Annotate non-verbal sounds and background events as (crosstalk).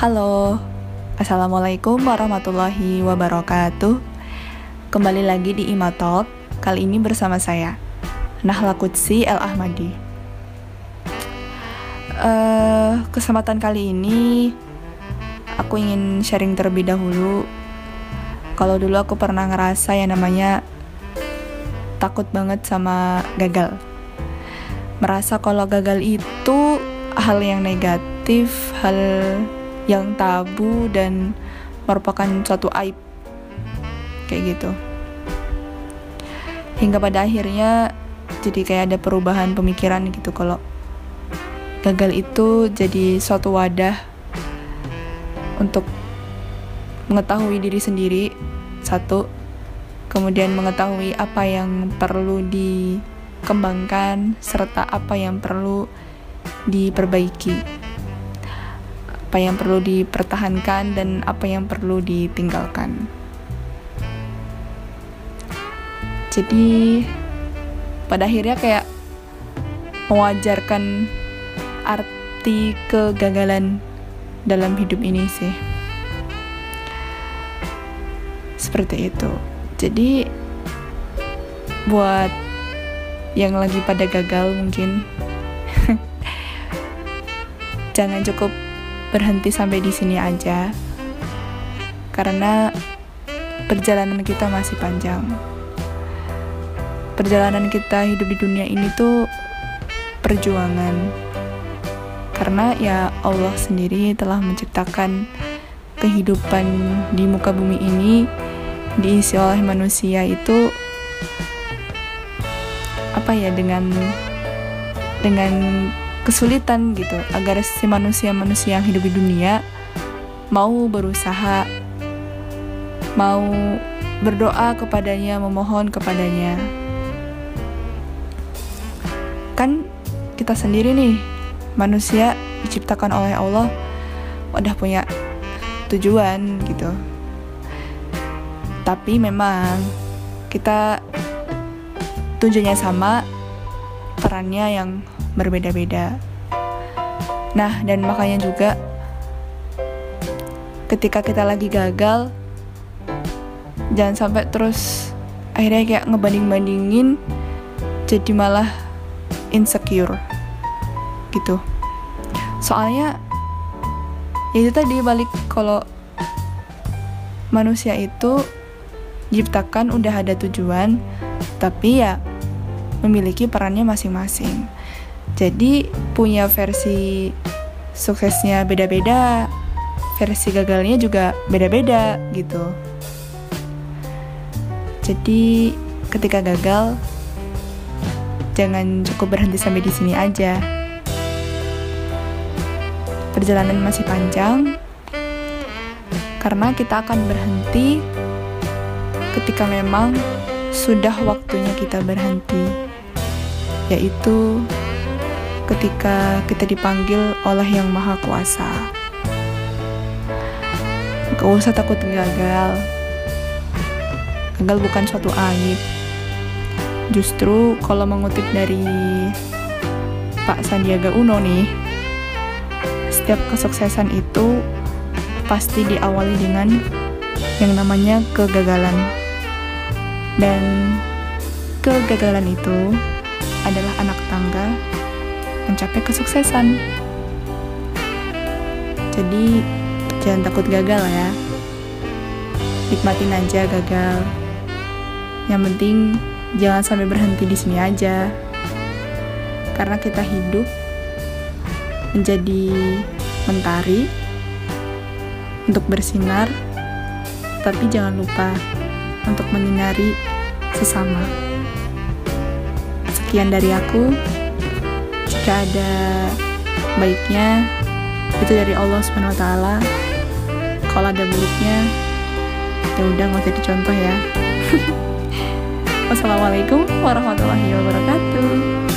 Halo, Assalamualaikum warahmatullahi wabarakatuh. Kembali lagi di Ima Talk, kali ini bersama saya Nahla Kutsi El Ahmadi uh, Kesempatan kali ini Aku ingin sharing terlebih dahulu. Kalau dulu aku pernah ngerasa yang namanya Takut banget sama gagal. Merasa kalau gagal itu hal yang negatif, hal yang tabu dan merupakan suatu aib. Kayak gitu. Hingga pada akhirnya jadi kayak ada perubahan pemikiran gitu kalau gagal itu jadi suatu wadah untuk mengetahui diri sendiri satu. Kemudian mengetahui apa yang perlu dikembangkan serta apa yang perlu diperbaiki apa yang perlu dipertahankan dan apa yang perlu ditinggalkan. Jadi pada akhirnya kayak mewajarkan arti kegagalan dalam hidup ini sih. Seperti itu. Jadi buat yang lagi pada gagal mungkin (laughs) jangan cukup berhenti sampai di sini aja. Karena perjalanan kita masih panjang. Perjalanan kita hidup di dunia ini tuh perjuangan. Karena ya Allah sendiri telah menciptakan kehidupan di muka bumi ini diisi oleh manusia itu apa ya dengan dengan kesulitan gitu agar si manusia-manusia yang hidup di dunia mau berusaha mau berdoa kepadanya memohon kepadanya. Kan kita sendiri nih manusia diciptakan oleh Allah udah punya tujuan gitu. Tapi memang kita tujuannya sama perannya yang berbeda-beda. Nah, dan makanya juga ketika kita lagi gagal jangan sampai terus akhirnya kayak ngebanding-bandingin jadi malah insecure gitu. Soalnya ya itu tadi balik kalau manusia itu diciptakan udah ada tujuan tapi ya memiliki perannya masing-masing. Jadi punya versi suksesnya beda-beda, versi gagalnya juga beda-beda gitu. Jadi ketika gagal jangan cukup berhenti sampai di sini aja. Perjalanan masih panjang karena kita akan berhenti ketika memang sudah waktunya kita berhenti, yaitu ketika kita dipanggil oleh Yang Maha Kuasa. Gak usah takut gagal. Gagal bukan suatu aib. Justru kalau mengutip dari Pak Sandiaga Uno nih, setiap kesuksesan itu pasti diawali dengan yang namanya kegagalan. Dan kegagalan itu adalah anak tangga mencapai kesuksesan. Jadi, jangan takut gagal ya. Nikmatin aja gagal. Yang penting jangan sampai berhenti di sini aja. Karena kita hidup menjadi mentari untuk bersinar, tapi jangan lupa untuk menyinari sesama. Sekian dari aku. Jika ada baiknya itu dari Allah Subhanahu wa taala. Kalau ada buruknya ya udah nggak usah dicontoh ya. (laughs) Wassalamualaikum warahmatullahi wabarakatuh